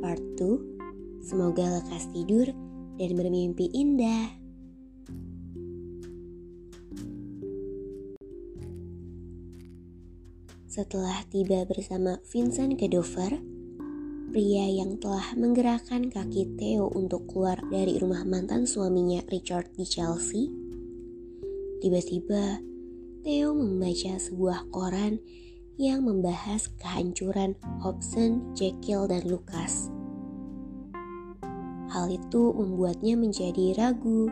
Part 2. Semoga lekas tidur dan bermimpi indah. Setelah tiba bersama Vincent ke Dover, pria yang telah menggerakkan kaki Theo untuk keluar dari rumah mantan suaminya Richard di Chelsea, tiba-tiba Theo membaca sebuah koran yang membahas kehancuran Hobson, Jekyll, dan Lucas. Hal itu membuatnya menjadi ragu.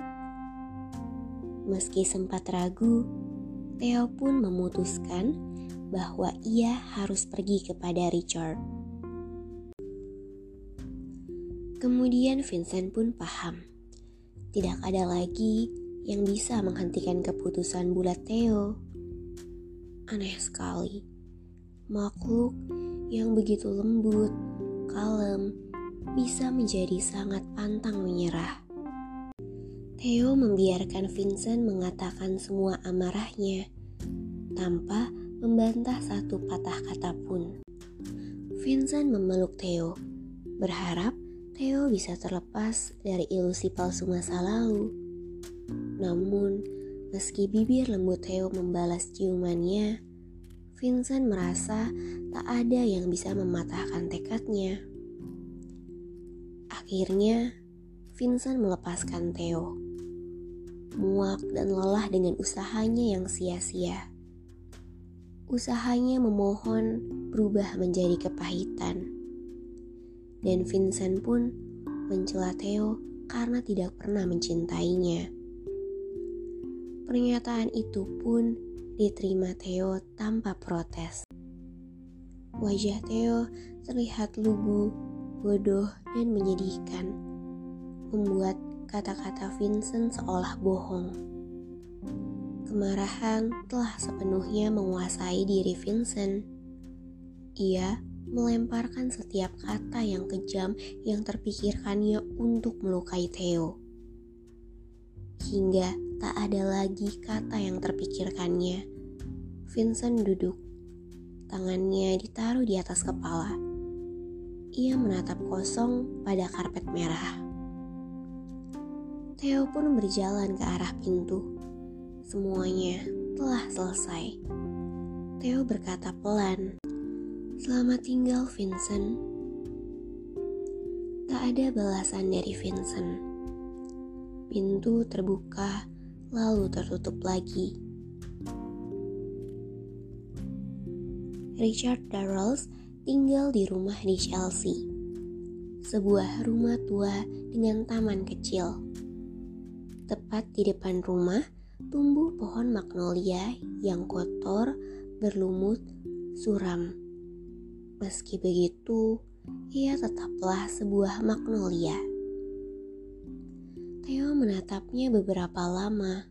Meski sempat ragu, Theo pun memutuskan bahwa ia harus pergi kepada Richard. Kemudian Vincent pun paham, tidak ada lagi yang bisa menghentikan keputusan bulat Theo. Aneh sekali makhluk yang begitu lembut, kalem, bisa menjadi sangat pantang menyerah. Theo membiarkan Vincent mengatakan semua amarahnya tanpa membantah satu patah kata pun. Vincent memeluk Theo, berharap Theo bisa terlepas dari ilusi palsu masa lalu. Namun, meski bibir lembut Theo membalas ciumannya, Vincent merasa tak ada yang bisa mematahkan tekadnya. Akhirnya, Vincent melepaskan Theo. Muak dan lelah dengan usahanya yang sia-sia. Usahanya memohon berubah menjadi kepahitan. Dan Vincent pun mencela Theo karena tidak pernah mencintainya. Pernyataan itu pun diterima Theo tanpa protes. Wajah Theo terlihat lugu, bodoh, dan menyedihkan, membuat kata-kata Vincent seolah bohong. Kemarahan telah sepenuhnya menguasai diri Vincent. Ia melemparkan setiap kata yang kejam yang terpikirkannya untuk melukai Theo. Hingga tak ada lagi kata yang terpikirkannya. Vincent duduk, tangannya ditaruh di atas kepala. Ia menatap kosong pada karpet merah. Theo pun berjalan ke arah pintu. Semuanya telah selesai. Theo berkata pelan, "Selamat tinggal, Vincent." Tak ada balasan dari Vincent. Pintu terbuka, lalu tertutup lagi. Richard Darrells tinggal di rumah di Chelsea, sebuah rumah tua dengan taman kecil. Tepat di depan rumah tumbuh pohon magnolia yang kotor, berlumut, suram. Meski begitu, ia tetaplah sebuah magnolia. Menatapnya beberapa lama.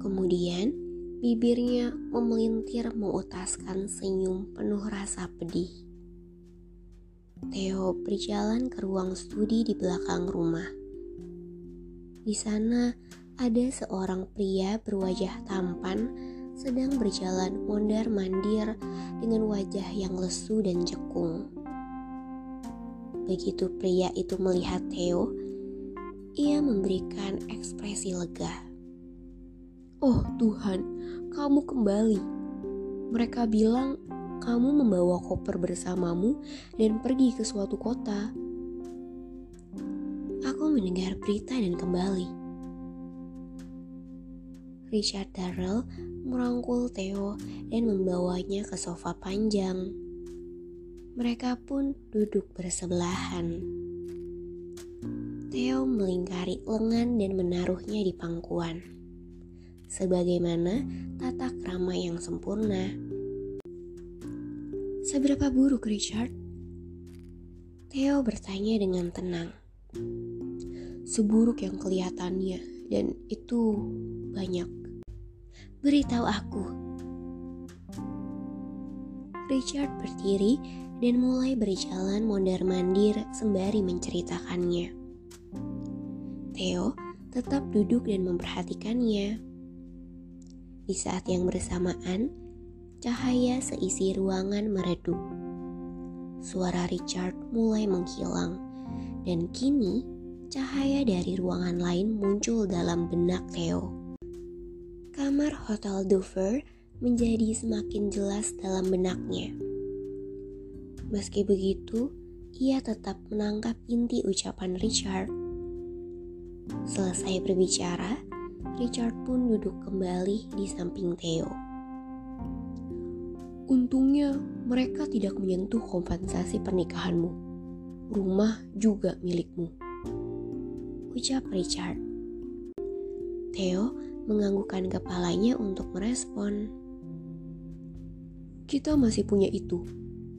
Kemudian, bibirnya memelintir mengutaskan senyum penuh rasa pedih. Theo berjalan ke ruang studi di belakang rumah. Di sana ada seorang pria berwajah tampan sedang berjalan mondar-mandir dengan wajah yang lesu dan jekung. Begitu pria itu melihat Theo, ia memberikan ekspresi lega. "Oh Tuhan, kamu kembali." Mereka bilang kamu membawa koper bersamamu dan pergi ke suatu kota. Aku mendengar berita dan kembali. Richard Darrell merangkul Theo dan membawanya ke sofa panjang. Mereka pun duduk bersebelahan. Theo melingkari lengan dan menaruhnya di pangkuan. Sebagaimana tata krama yang sempurna. Seberapa buruk Richard? Theo bertanya dengan tenang. Seburuk yang kelihatannya dan itu banyak. Beritahu aku. Richard berdiri dan mulai berjalan mondar-mandir sembari menceritakannya. Theo tetap duduk dan memperhatikannya. Di saat yang bersamaan, cahaya seisi ruangan meredup suara Richard mulai menghilang, dan kini cahaya dari ruangan lain muncul dalam benak Theo. Kamar Hotel Dover menjadi semakin jelas dalam benaknya. Meski begitu, ia tetap menangkap inti ucapan Richard. Selesai berbicara, Richard pun duduk kembali di samping Theo. Untungnya mereka tidak menyentuh kompensasi pernikahanmu. Rumah juga milikmu. Ucap Richard. Theo menganggukkan kepalanya untuk merespon. Kita masih punya itu,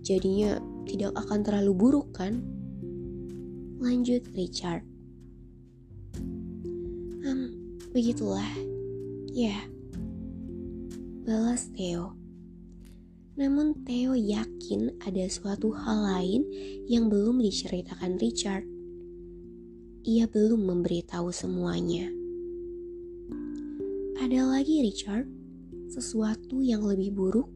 jadinya tidak akan terlalu buruk kan? Lanjut Richard. Begitulah. Ya. Balas Theo. Namun Theo yakin ada suatu hal lain yang belum diceritakan Richard. Ia belum memberitahu semuanya. Ada lagi Richard, sesuatu yang lebih buruk.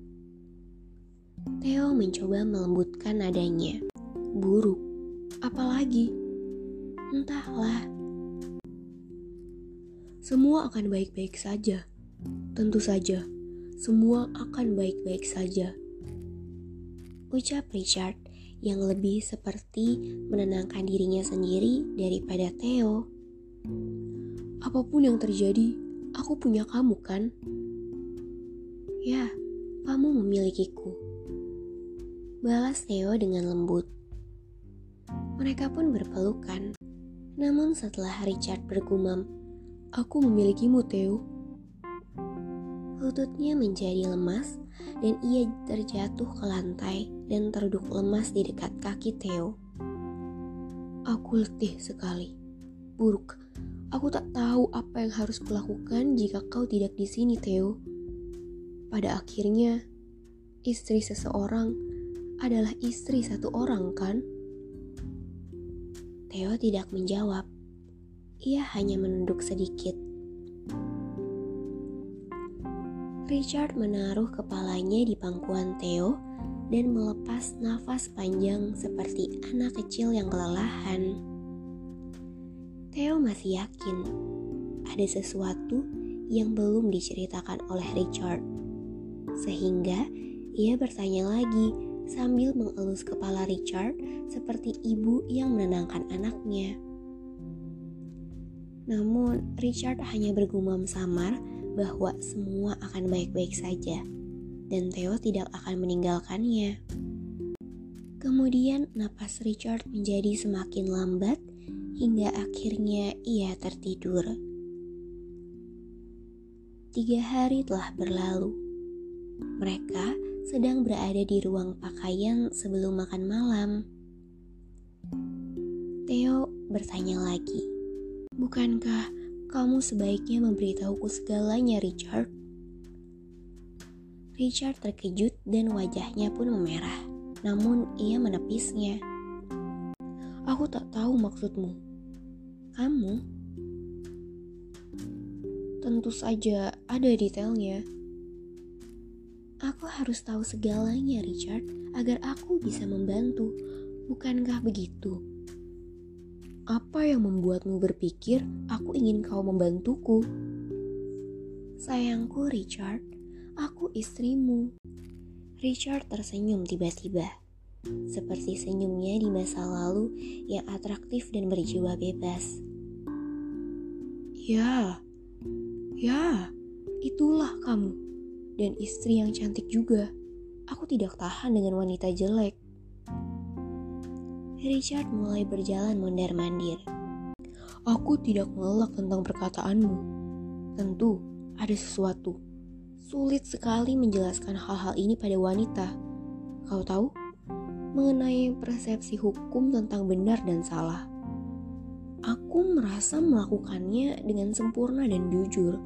Theo mencoba melembutkan nadanya. Buruk, apalagi? Entahlah. Semua akan baik-baik saja. Tentu saja semua akan baik-baik saja. Ucap Richard yang lebih seperti menenangkan dirinya sendiri daripada Theo. Apa pun yang terjadi, aku punya kamu kan? Ya, kamu memilikiku. Balas Theo dengan lembut. Mereka pun berpelukan. Namun setelah Richard bergumam, Aku memilikimu, Theo Lututnya menjadi lemas dan ia terjatuh ke lantai dan terduduk lemas di dekat kaki Theo. Aku letih sekali. Buruk. Aku tak tahu apa yang harus kulakukan jika kau tidak di sini, Theo. Pada akhirnya, istri seseorang adalah istri satu orang, kan? Theo tidak menjawab. Ia hanya menunduk sedikit Richard menaruh kepalanya di pangkuan Theo dan melepas nafas panjang seperti anak kecil yang kelelahan. Theo masih yakin ada sesuatu yang belum diceritakan oleh Richard, sehingga ia bertanya lagi sambil mengelus kepala Richard seperti ibu yang menenangkan anaknya. Namun, Richard hanya bergumam samar bahwa semua akan baik-baik saja dan Theo tidak akan meninggalkannya. Kemudian napas Richard menjadi semakin lambat hingga akhirnya ia tertidur. Tiga hari telah berlalu. Mereka sedang berada di ruang pakaian sebelum makan malam. Theo bertanya lagi, "Bukankah kamu sebaiknya memberitahuku segalanya, Richard. Richard terkejut dan wajahnya pun memerah, namun ia menepisnya. Aku tak tahu maksudmu. Kamu? Tentu saja ada detailnya. Aku harus tahu segalanya, Richard, agar aku bisa membantu. Bukankah begitu? Apa yang membuatmu berpikir aku ingin kau membantuku? Sayangku, Richard, aku istrimu. Richard tersenyum tiba-tiba, seperti senyumnya di masa lalu yang atraktif dan berjiwa bebas. Ya, ya, itulah kamu, dan istri yang cantik juga. Aku tidak tahan dengan wanita jelek. Richard mulai berjalan mondar-mandir. Aku tidak mengelak tentang perkataanmu. Tentu ada sesuatu. Sulit sekali menjelaskan hal-hal ini pada wanita. Kau tahu, mengenai persepsi hukum tentang benar dan salah. Aku merasa melakukannya dengan sempurna dan jujur,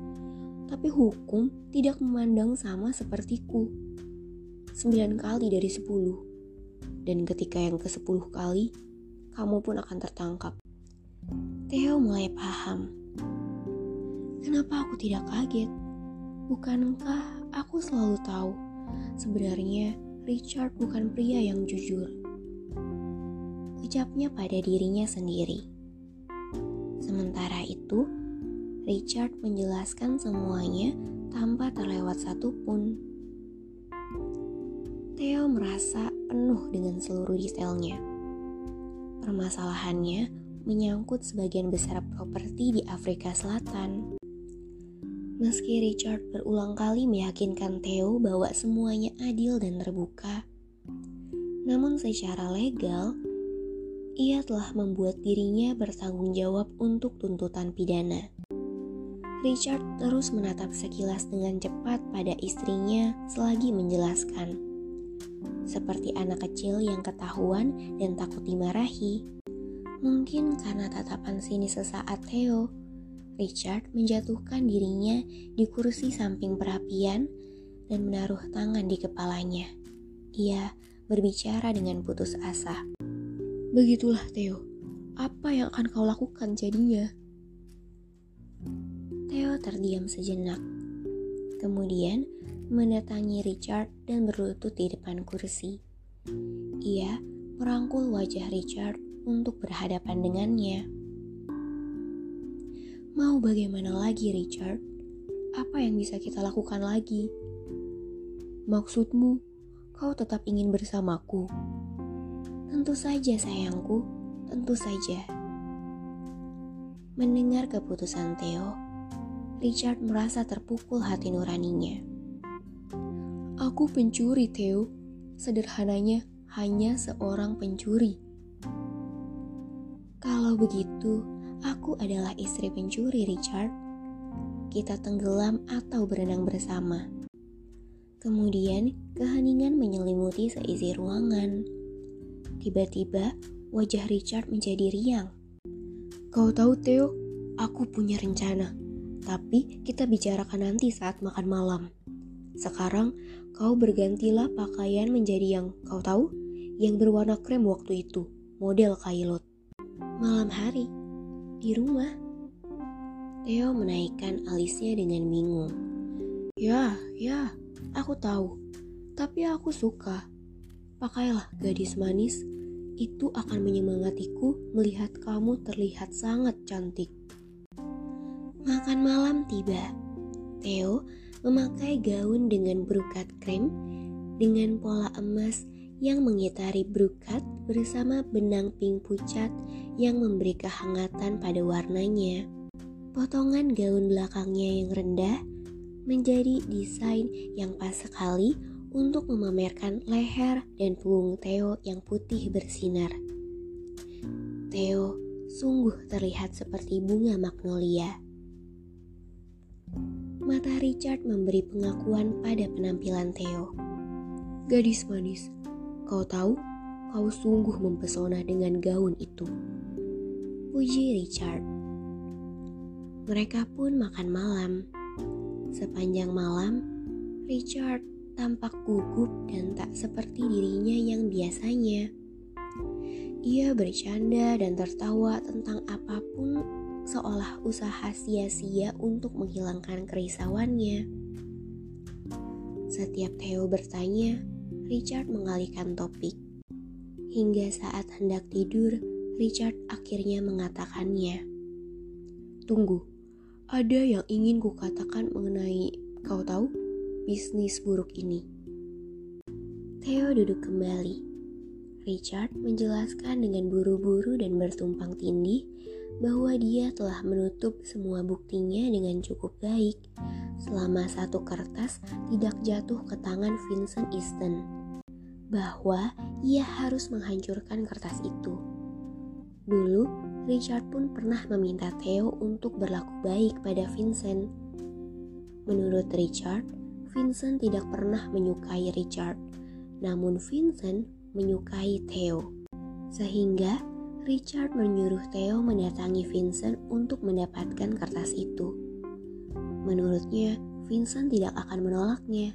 tapi hukum tidak memandang sama sepertiku. Sembilan kali dari sepuluh, dan ketika yang ke sepuluh kali, kamu pun akan tertangkap. Theo mulai paham. Kenapa aku tidak kaget? Bukankah aku selalu tahu sebenarnya Richard bukan pria yang jujur. Ucapnya pada dirinya sendiri. Sementara itu, Richard menjelaskan semuanya tanpa terlewat satupun. Theo merasa penuh dengan seluruh detailnya. Permasalahannya menyangkut sebagian besar properti di Afrika Selatan. Meski Richard berulang kali meyakinkan Theo bahwa semuanya adil dan terbuka, namun secara legal, ia telah membuat dirinya bertanggung jawab untuk tuntutan pidana. Richard terus menatap sekilas dengan cepat pada istrinya selagi menjelaskan. Seperti anak kecil yang ketahuan dan takut dimarahi. Mungkin karena tatapan sini sesaat Theo, Richard menjatuhkan dirinya di kursi samping perapian dan menaruh tangan di kepalanya. Ia berbicara dengan putus asa. Begitulah Theo, apa yang akan kau lakukan jadinya? Theo terdiam sejenak. Kemudian mendatangi Richard dan berlutut di depan kursi. Ia merangkul wajah Richard untuk berhadapan dengannya. Mau bagaimana lagi, Richard? Apa yang bisa kita lakukan lagi? Maksudmu, kau tetap ingin bersamaku? Tentu saja, sayangku, tentu saja. Mendengar keputusan Theo, Richard merasa terpukul hati nuraninya. Aku pencuri, Theo. Sederhananya, hanya seorang pencuri. Kalau begitu, Aku adalah istri pencuri, Richard. Kita tenggelam atau berenang bersama. Kemudian, keheningan menyelimuti seisi ruangan. Tiba-tiba, wajah Richard menjadi riang. Kau tahu, Theo, aku punya rencana. Tapi kita bicarakan nanti saat makan malam. Sekarang, kau bergantilah pakaian menjadi yang kau tahu, yang berwarna krem waktu itu, model kailot. Malam hari, di rumah. Theo menaikkan alisnya dengan bingung. Ya, ya, aku tahu. Tapi aku suka. Pakailah gadis manis, itu akan menyemangatiku melihat kamu terlihat sangat cantik. Makan malam tiba. Theo memakai gaun dengan berukat krem dengan pola emas yang mengitari brukat bersama benang pink pucat yang memberi kehangatan pada warnanya. Potongan gaun belakangnya yang rendah menjadi desain yang pas sekali untuk memamerkan leher dan punggung Theo yang putih bersinar. Theo sungguh terlihat seperti bunga magnolia. Mata Richard memberi pengakuan pada penampilan Theo. Gadis manis, Kau tahu, kau sungguh mempesona dengan gaun itu. Puji Richard. Mereka pun makan malam. Sepanjang malam, Richard tampak gugup dan tak seperti dirinya yang biasanya. Ia bercanda dan tertawa tentang apa pun seolah usaha sia-sia untuk menghilangkan kerisauannya. Setiap Theo bertanya, Richard mengalihkan topik. Hingga saat hendak tidur, Richard akhirnya mengatakannya. Tunggu, ada yang ingin kukatakan mengenai, kau tahu, bisnis buruk ini. Theo duduk kembali. Richard menjelaskan dengan buru-buru dan bertumpang tindih bahwa dia telah menutup semua buktinya dengan cukup baik selama satu kertas tidak jatuh ke tangan Vincent Easton bahwa ia harus menghancurkan kertas itu. Dulu, Richard pun pernah meminta Theo untuk berlaku baik pada Vincent. Menurut Richard, Vincent tidak pernah menyukai Richard, namun Vincent menyukai Theo. Sehingga Richard menyuruh Theo mendatangi Vincent untuk mendapatkan kertas itu. Menurutnya, Vincent tidak akan menolaknya.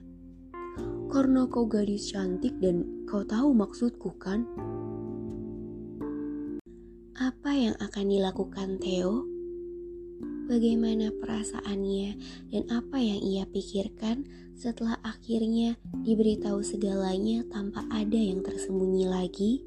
Karena kau gadis cantik dan kau tahu maksudku kan? Apa yang akan dilakukan Theo? Bagaimana perasaannya dan apa yang ia pikirkan setelah akhirnya diberitahu segalanya tanpa ada yang tersembunyi lagi?